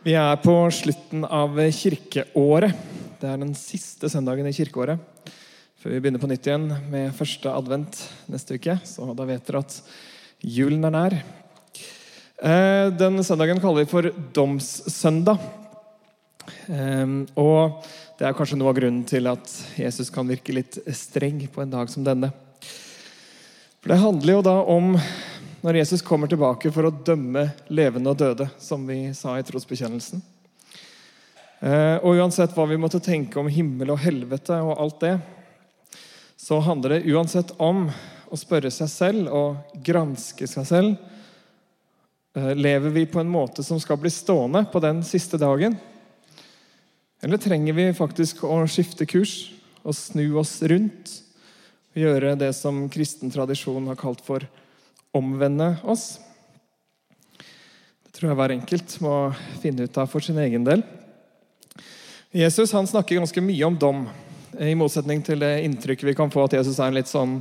Vi er på slutten av kirkeåret. Det er den siste søndagen i kirkeåret. Før vi begynner på nytt igjen med første advent neste uke. Så da vet dere at julen er nær. Eh, den søndagen kaller vi for domssøndag. Ehm, og det er kanskje noe av grunnen til at Jesus kan virke litt streng på en dag som denne. For Det handler jo da om når Jesus kommer tilbake for å dømme levende og døde, som vi sa i trosbekjennelsen. Eh, og uansett hva vi måtte tenke om himmel og helvete og alt det, så handler det uansett om å spørre seg selv og granske seg selv. Eh, lever vi på en måte som skal bli stående på den siste dagen? Eller trenger vi faktisk å skifte kurs og snu oss rundt? Og gjøre det som kristen tradisjon har kalt for omvende oss? Det tror jeg hver enkelt må finne ut av for sin egen del. Jesus han snakker ganske mye om dom. I motsetning til det inntrykket vi kan få at Jesus er en litt sånn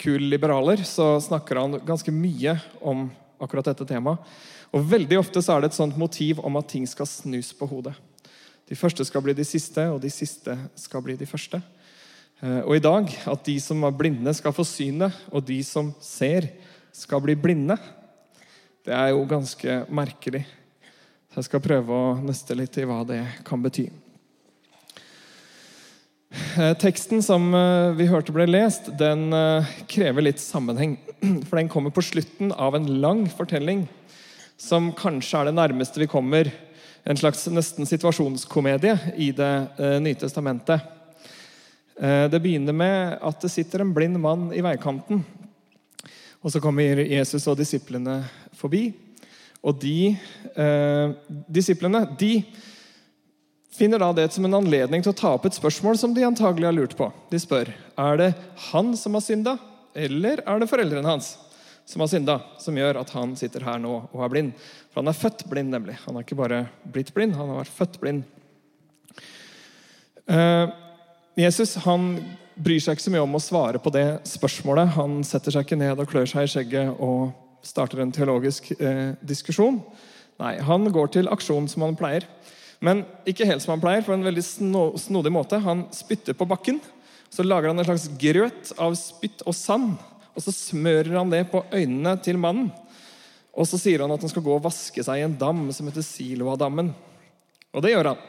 kul liberaler, så snakker han ganske mye om akkurat dette temaet. Og Veldig ofte så er det et sånt motiv om at ting skal snus på hodet. De første skal bli de siste, og de siste skal bli de første. Eh, og i dag at de som er blinde, skal få synet, og de som ser, skal bli blinde. Det er jo ganske merkelig. Så jeg skal prøve å nøste litt i hva det kan bety. Eh, teksten som eh, vi hørte ble lest, den eh, krever litt sammenheng. For den kommer på slutten av en lang fortelling som kanskje er det nærmeste vi kommer en slags nesten situasjonskomedie i Det nye testamentet. Det begynner med at det sitter en blind mann i veikanten og så kommer Jesus og disiplene forbi. Og de eh, disiplene de finner da det som en anledning til å ta opp et spørsmål som de antagelig har lurt på. De spør er det han som har synda, eller er det foreldrene hans som har synda, som gjør at han sitter her nå og er blind. For han er født blind, nemlig. Han har ikke bare blitt blind, han har vært født blind. Eh, Jesus han bryr seg ikke så mye om å svare på det spørsmålet. Han setter seg ikke ned og klør seg i skjegget og starter en teologisk eh, diskusjon. Nei, han går til aksjon som han pleier. Men ikke helt som han pleier, på en veldig snodig måte. Han spytter på bakken. Så lager han en slags grøt av spytt og sand. Og så smører han det på øynene til mannen. Og så sier han at han skal gå og vaske seg i en dam som heter Siloadammen. Og det gjør han.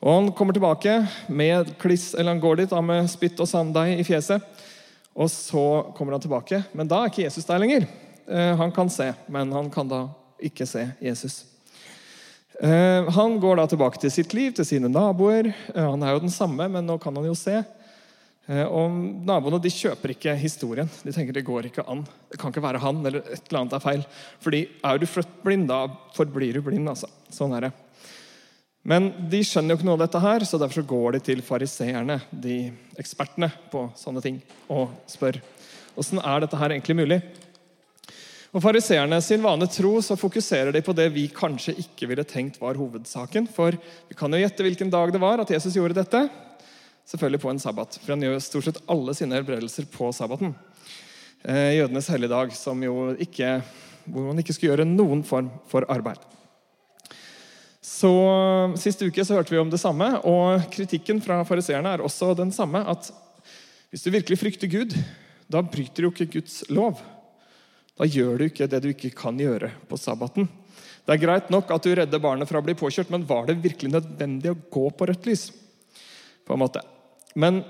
Og Han kommer tilbake med kliss, eller han går dit da, med spytt og sanddeig i fjeset. Og så kommer han tilbake, men da er ikke Jesus der lenger. Eh, han kan se, men han kan da ikke se Jesus. Eh, han går da tilbake til sitt liv, til sine naboer. Eh, han er jo den samme, men nå kan han jo se. Og Naboene de kjøper ikke historien. De tenker det går ikke an. Det kan ikke være han, eller et eller annet er feil. Fordi er du født blind, da forblir du blind. altså. Sånn er det. Men de skjønner jo ikke noe av dette her, så derfor så går de til fariseerne, de ekspertene på sånne ting, og spør åssen dette her egentlig mulig. Og Fariseerne sin vane tro så fokuserer de på det vi kanskje ikke ville tenkt var hovedsaken. For vi kan jo gjette hvilken dag det var at Jesus gjorde dette. Selvfølgelig på en sabbat, for han gjør stort sett alle sine helbredelser på sabbaten. Eh, jødenes helligdag, som jo ikke, hvor man ikke skulle gjøre noen form for arbeid. Så Sist uke så hørte vi om det samme, og kritikken fra fariseerne er også den samme. At hvis du virkelig frykter Gud, da bryter du ikke Guds lov. Da gjør du ikke det du ikke kan gjøre på sabbaten. Det er greit nok at du redder barnet fra å bli påkjørt, men var det virkelig nødvendig å gå på rødt lys? På en måte. Men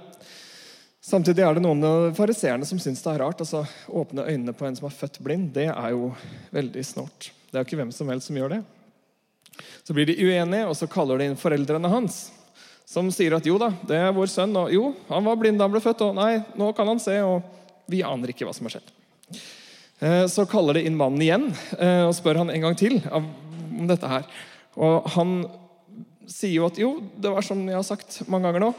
samtidig er det noen av fariseerne som syns det er rart. altså Åpne øynene på en som er født blind, det er jo veldig snålt. Det er jo ikke hvem som helst som gjør det. Så blir de uenige, og så kaller de inn foreldrene hans. Som sier at jo da, det er vår sønn, og jo, han var blind da han ble født, og nei, nå kan han se, og vi aner ikke hva som har skjedd. Eh, så kaller de inn mannen igjen eh, og spør han en gang til om dette her. Og han sier jo at jo, det var som jeg har sagt mange ganger nå.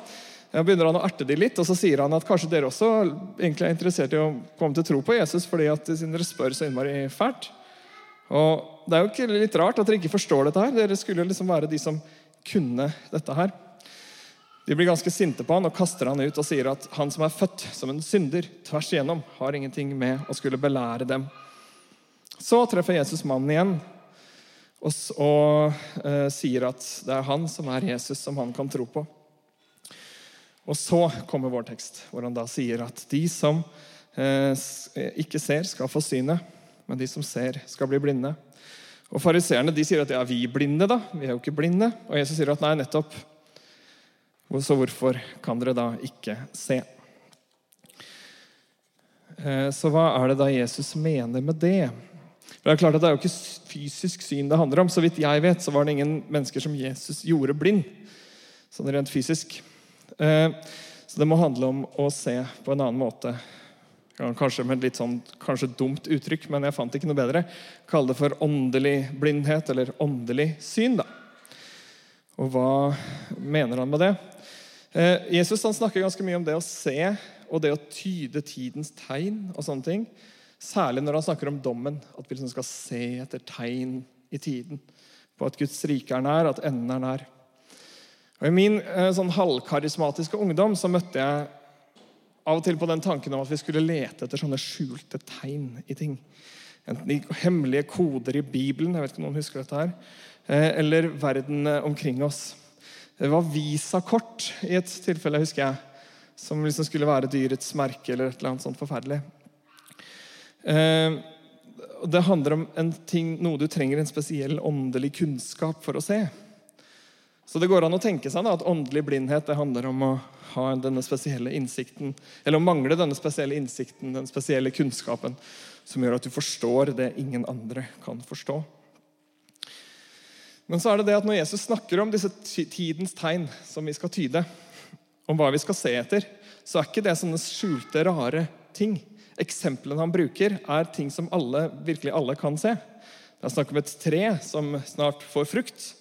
Jeg begynner han å erte de litt, og så sier han at kanskje dere også egentlig er interessert i å komme til tro på Jesus fordi at dere spør så innmari fælt. Og Det er jo ikke litt rart at dere ikke forstår dette. her. Dere skulle liksom være de som kunne dette her. De blir ganske sinte på han og kaster han ut og sier at han som er født som en synder tvers igjennom, har ingenting med å skulle belære dem. Så treffer Jesus mannen igjen. og, og eh, sier at det er han som er Jesus, som han kan tro på. Og så kommer vår tekst, hvor han da sier at de som eh, ikke ser, skal få synet, men de som ser, skal bli blinde. Og Fariseerne sier at ja, vi er blinde, da. Vi er jo ikke blinde. Og Jesus sier at nei, nettopp. Så hvorfor kan dere da ikke se? Eh, så hva er det da Jesus mener med det? For Det er klart at det er jo ikke fysisk syn det handler om. Så vidt jeg vet, så var det ingen mennesker som Jesus gjorde blind. Sånn rent fysisk. Eh, så det må handle om å se på en annen måte. Kanskje med et litt sånn, kanskje dumt uttrykk, men jeg fant ikke noe bedre. Kalle det for åndelig blindhet, eller åndelig syn. da. Og hva mener han med det? Eh, Jesus han snakker ganske mye om det å se og det å tyde tidens tegn og sånne ting. Særlig når han snakker om dommen, at vi liksom skal se etter tegn i tiden. På at Guds rike er nær, at enden er nær. Og I min eh, sånn halvkarismatiske ungdom så møtte jeg av og til på den tanken om at vi skulle lete etter sånne skjulte tegn i ting. Enten i hemmelige koder i Bibelen, jeg vet ikke om noen husker dette her, eh, eller verden eh, omkring oss. Det var visakort i et tilfelle, husker jeg, som liksom skulle være dyrets merke eller et eller annet sånt forferdelig. Eh, det handler om ting, noe du trenger en spesiell åndelig kunnskap for å se. Så det går an å tenke seg da, at åndelig blindhet det handler om å ha denne spesielle innsikten, eller å mangle denne spesielle innsikten, den spesielle kunnskapen, som gjør at du forstår det ingen andre kan forstå. Men så er det det at når Jesus snakker om disse tidens tegn som vi skal tyde, om hva vi skal se etter, så er ikke det sånne skjulte, rare ting. Eksemplene han bruker, er ting som alle, virkelig alle kan se. Det er snakk om et tre som snart får frukt.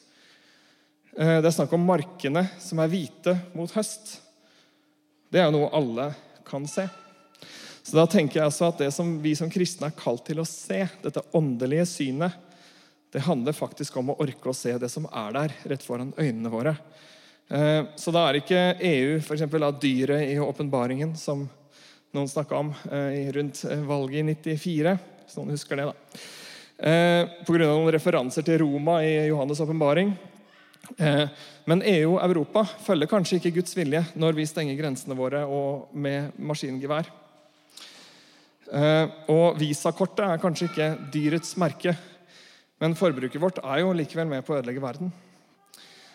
Eh, det er snakk om markene som er hvite mot høst. Det er jo noe alle kan se. Så da tenker jeg altså at det som vi som kristne er kalt til å se, dette åndelige synet, det handler faktisk om å orke å se det som er der, rett foran øynene våre. Eh, så da er ikke EU, f.eks. av dyret i åpenbaringen, som noen snakka om eh, rundt valget i 94. Hvis noen husker det, da. Pga. noen referanser til Roma i Johannes' åpenbaring. Men EU og Europa følger kanskje ikke Guds vilje når vi stenger grensene våre og med maskingevær. Og visakortet er kanskje ikke dyrets merke, men forbruket vårt er jo likevel med på å ødelegge verden.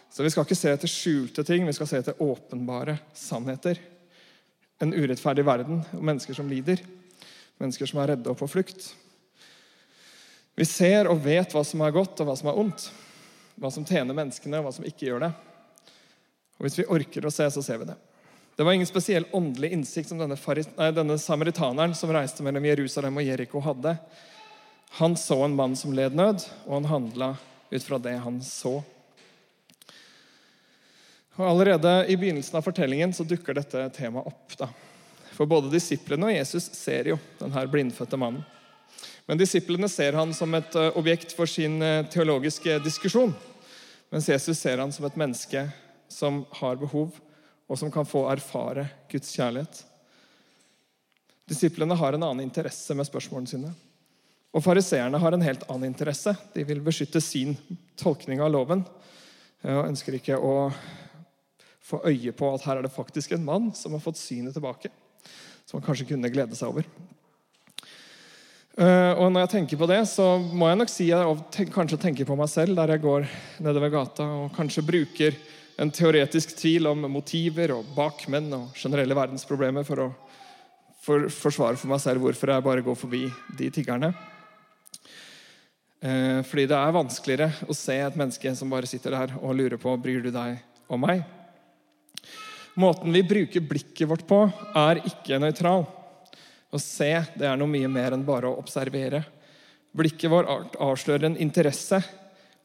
Så vi skal ikke se etter skjulte ting, vi skal se etter åpenbare sannheter en urettferdig verden mennesker som lider. Mennesker som er redde og på flukt. Vi ser og vet hva som er godt, og hva som er ondt. Hva som tjener menneskene, og hva som ikke gjør det. Og Hvis vi orker å se, så ser vi det. Det var ingen spesiell åndelig innsikt som denne, nei, denne samaritaneren som reiste mellom Jerusalem og Jeriko, hadde. Han så en mann som led nød, og han handla ut fra det han så. Og Allerede i begynnelsen av fortellingen så dukker dette temaet opp. da. For både disiplene og Jesus ser jo denne blindfødte mannen. Men disiplene ser han som et eh, objekt for sin eh, teologiske diskusjon. Mens Jesus ser han som et menneske som har behov, og som kan få erfare Guds kjærlighet. Disiplene har en annen interesse med spørsmålene sine. Og fariseerne har en helt annen interesse. De vil beskytte sin tolkning av loven og ønsker ikke å få øye på at her er det faktisk en mann som har fått synet tilbake. Som han kanskje kunne glede seg over. Eh, og når jeg tenker på det, så må jeg nok si jeg kanskje tenker på meg selv der jeg går nedover gata og kanskje bruker en teoretisk tvil om motiver og bakmenn og generelle verdensproblemer for å for, forsvare for meg selv hvorfor jeg bare går forbi de tiggerne. Eh, fordi det er vanskeligere å se et menneske som bare sitter der og lurer på bryr du deg om meg. Måten vi bruker blikket vårt på, er ikke nøytral. Å se det er noe mye mer enn bare å observere. Blikket vårt avslører en interesse,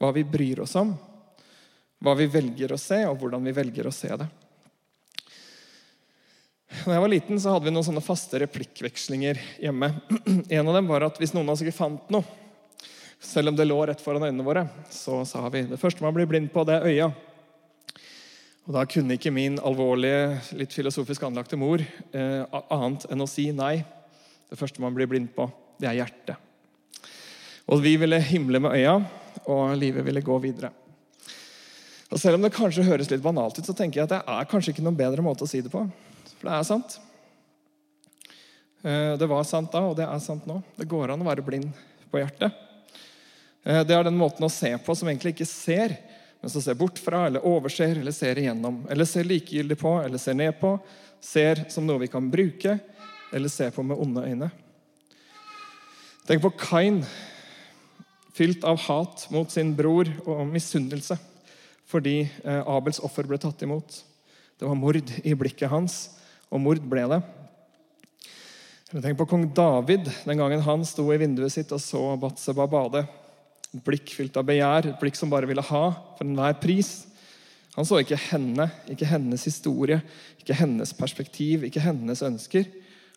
hva vi bryr oss om, hva vi velger å se, og hvordan vi velger å se det. Da jeg var liten, så hadde vi noen sånne faste replikkvekslinger hjemme. En av dem var at hvis noen av oss ikke fant noe, selv om det lå rett foran øynene våre, så sa vi det første man blir blind på, det er øya. Og Da kunne ikke min alvorlige, litt filosofisk anlagte mor eh, annet enn å si nei. Det første man blir blind på, det er hjertet. Og vi ville himle med øya, og livet ville gå videre. Og Selv om det kanskje høres litt banalt ut, så tenker jeg at det er kanskje ikke noen bedre måte å si det på. For det er sant. Eh, det var sant da, og det er sant nå. Det går an å være blind på hjertet. Eh, det er den måten å se på som egentlig ikke ser, men som ser bort fra, eller overser, eller ser igjennom. Eller ser likegyldig på, eller ser ned på. Ser som noe vi kan bruke, eller se på med onde øyne. Tenk på Kain, fylt av hat mot sin bror og misunnelse fordi eh, Abels offer ble tatt imot. Det var mord i blikket hans, og mord ble det. Tenk på kong David den gangen han sto i vinduet sitt og så Batseba bade. Blikk fylt av begjær, et blikk som bare ville ha for enhver pris. Han så ikke henne, ikke hennes historie, ikke hennes perspektiv, ikke hennes ønsker.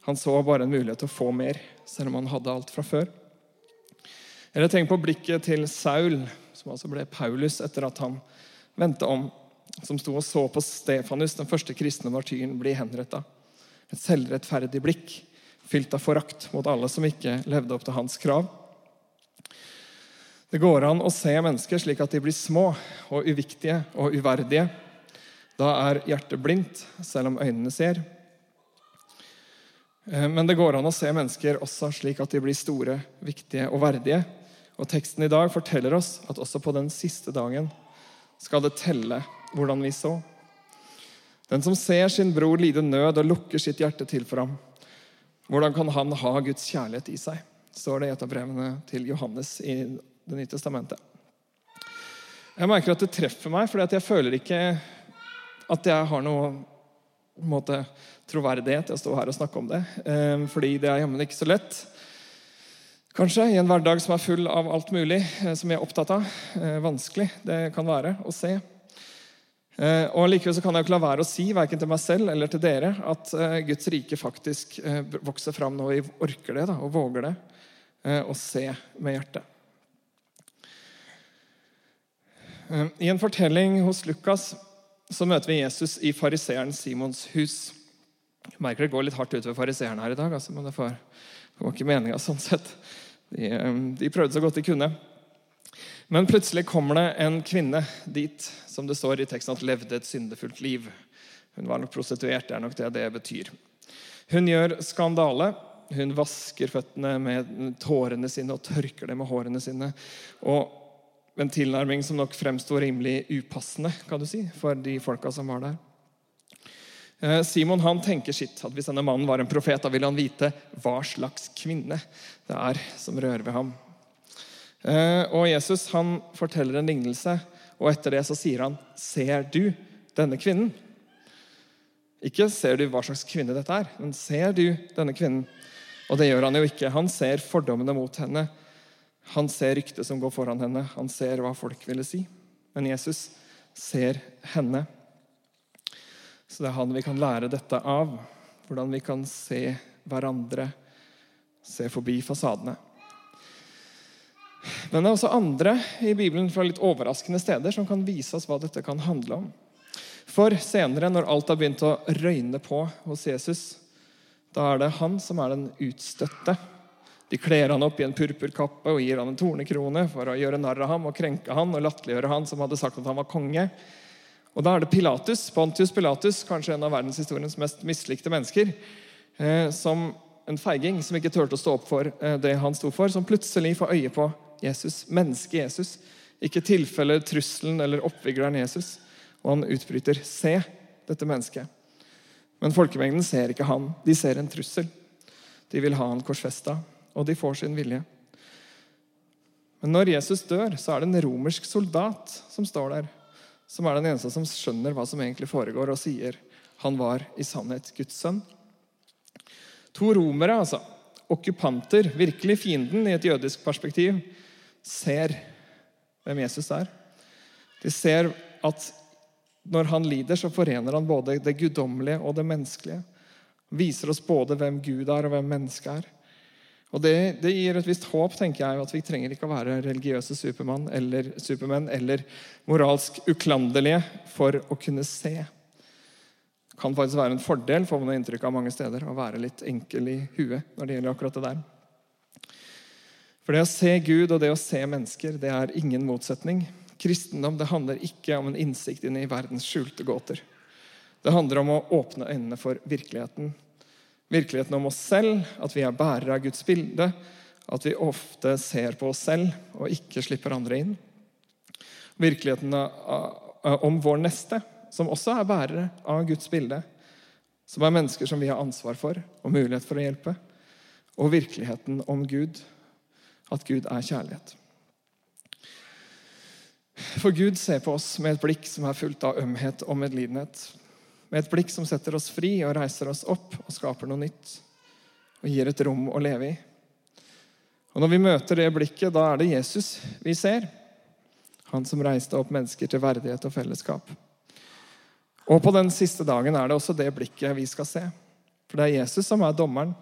Han så bare en mulighet til å få mer, selv om han hadde alt fra før. Eller tenk på blikket til Saul, som altså ble Paulus etter at han vendte om, som sto og så på Stefanus, den første kristne martyren, bli henretta. Et selvrettferdig blikk, fylt av forakt mot alle som ikke levde opp til hans krav. Det går an å se mennesker slik at de blir små og uviktige og uverdige. Da er hjertet blindt, selv om øynene ser. Eh, men det går an å se mennesker også slik at de blir store, viktige og verdige. Og Teksten i dag forteller oss at også på den siste dagen skal det telle hvordan vi så. Den som ser sin bror lide nød og lukker sitt hjerte til for ham, hvordan kan han ha Guds kjærlighet i seg? står det i et av brevene til Johannes i Det nye testamentet. Jeg merker at det treffer meg, for jeg føler ikke at jeg har noe måte, troverdighet til å stå her og snakke om det. Eh, fordi det er jammen ikke så lett. Kanskje i en hverdag som er full av alt mulig eh, som jeg er opptatt av. Eh, vanskelig det kan være å se. Og Likevel så kan jeg ikke la være å si verken til meg selv eller til dere at Guds rike faktisk vokser fram når vi orker det da, og våger det, å se med hjertet. I en fortelling hos Lukas så møter vi Jesus i fariseeren Simons hus. Jeg merker det går litt hardt utover fariseeren her i dag, altså, men det, var ikke meninga sånn sett. De, de, prøvde så godt de kunne. Men plutselig kommer det en kvinne dit som det står i teksten at levde et syndefullt liv. Hun var nok prostituert. Det er nok det det betyr. Hun gjør skandale. Hun vasker føttene med tårene sine og tørker dem med hårene sine. Og En tilnærming som nok fremsto rimelig upassende kan du si, for de folka som var der. Eh, Simon han tenker sitt, at hvis denne mannen var en profet, da ville han vite hva slags kvinne det er som rører ved ham. Eh, og Jesus han forteller en lignelse, og etter det så sier han, 'Ser du denne kvinnen?' Ikke 'ser du hva slags kvinne dette er', men 'ser du denne kvinnen'? Og det gjør han jo ikke. Han ser fordommene mot henne. Han ser ryktet som går foran henne. Han ser hva folk ville si. Men Jesus ser henne. Så det er han vi kan lære dette av. Hvordan vi kan se hverandre, se forbi fasadene. Men det er også andre i Bibelen fra litt overraskende steder som kan vise oss hva dette kan handle om. For senere, når alt har begynt å røyne på hos Jesus, da er det han som er den utstøtte. De kler han opp i en purpurkappe og gir han en tornekrone for å gjøre narr av ham og krenke han og latterliggjøre han som hadde sagt at han var konge. Og Da er det Pilatus, Pontius Pilatus, kanskje en av verdenshistoriens mest mislikte mennesker, eh, som en feiging som ikke turte å stå opp for eh, det han sto for, som plutselig får øye på Jesus, mennesket Jesus. Ikke tilfellet, trusselen eller oppvigleren Jesus. Og han utbryter 'Se dette mennesket'. Men folkemengden ser ikke han. De ser en trussel. De vil ha han korsfesta, og de får sin vilje. Men når Jesus dør, så er det en romersk soldat som står der som er den eneste som skjønner hva som egentlig foregår, og sier han var i sannhet Guds sønn. To romere, altså, okkupanter, virkelig fienden i et jødisk perspektiv, ser hvem Jesus er. De ser at når han lider, så forener han både det guddommelige og det menneskelige. Viser oss både hvem Gud er, og hvem mennesket er. Og det, det, gir et visst håp, tenker jeg, at vi trenger ikke å være religiøse supermann eller supermenn eller moralsk uklanderlige for å kunne se. Det kan faktisk være en fordel får man inntrykk av mange steder, å være litt enkel i huet når det gjelder akkurat det der. For det å se Gud og det å se mennesker, det er ingen motsetning. Kristendom det handler ikke om en innsikt inn i verdens skjulte gåter. Det handler om å åpne øynene for virkeligheten. Virkeligheten om oss selv, at vi er bærere av Guds bilde. At vi ofte ser på oss selv og ikke slipper andre inn. Virkeligheten om vår neste, som også er bærere av Guds bilde. Som er mennesker som vi har ansvar for og mulighet for å hjelpe. Og virkeligheten om Gud, at Gud er kjærlighet. For Gud ser på oss med et blikk som er fullt av ømhet og medlidenhet. Med et blikk som setter oss fri og reiser oss opp og skaper noe nytt. Og gir et rom å leve i. Og Når vi møter det blikket, da er det Jesus vi ser. Han som reiste opp mennesker til verdighet og fellesskap. Og på den siste dagen er det også det blikket vi skal se. For det er Jesus som er dommeren.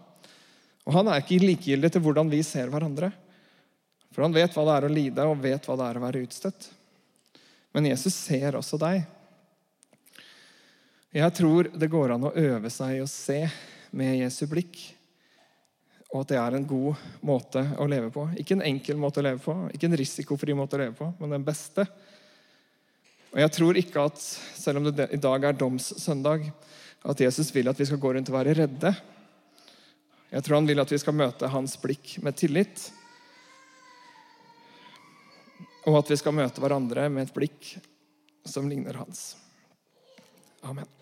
Og han er ikke likegyldig til hvordan vi ser hverandre. For han vet hva det er å lide, og vet hva det er å være utstøtt. Men Jesus ser også deg. Jeg tror det går an å øve seg å se med Jesu blikk. Og at det er en god måte å leve på. Ikke en enkel måte å leve på, ikke en risikofri måte å leve på, men den beste. Og jeg tror ikke at, selv om det i dag er domssøndag, at Jesus vil at vi skal gå rundt og være redde. Jeg tror han vil at vi skal møte hans blikk med tillit. Og at vi skal møte hverandre med et blikk som ligner hans. Amen.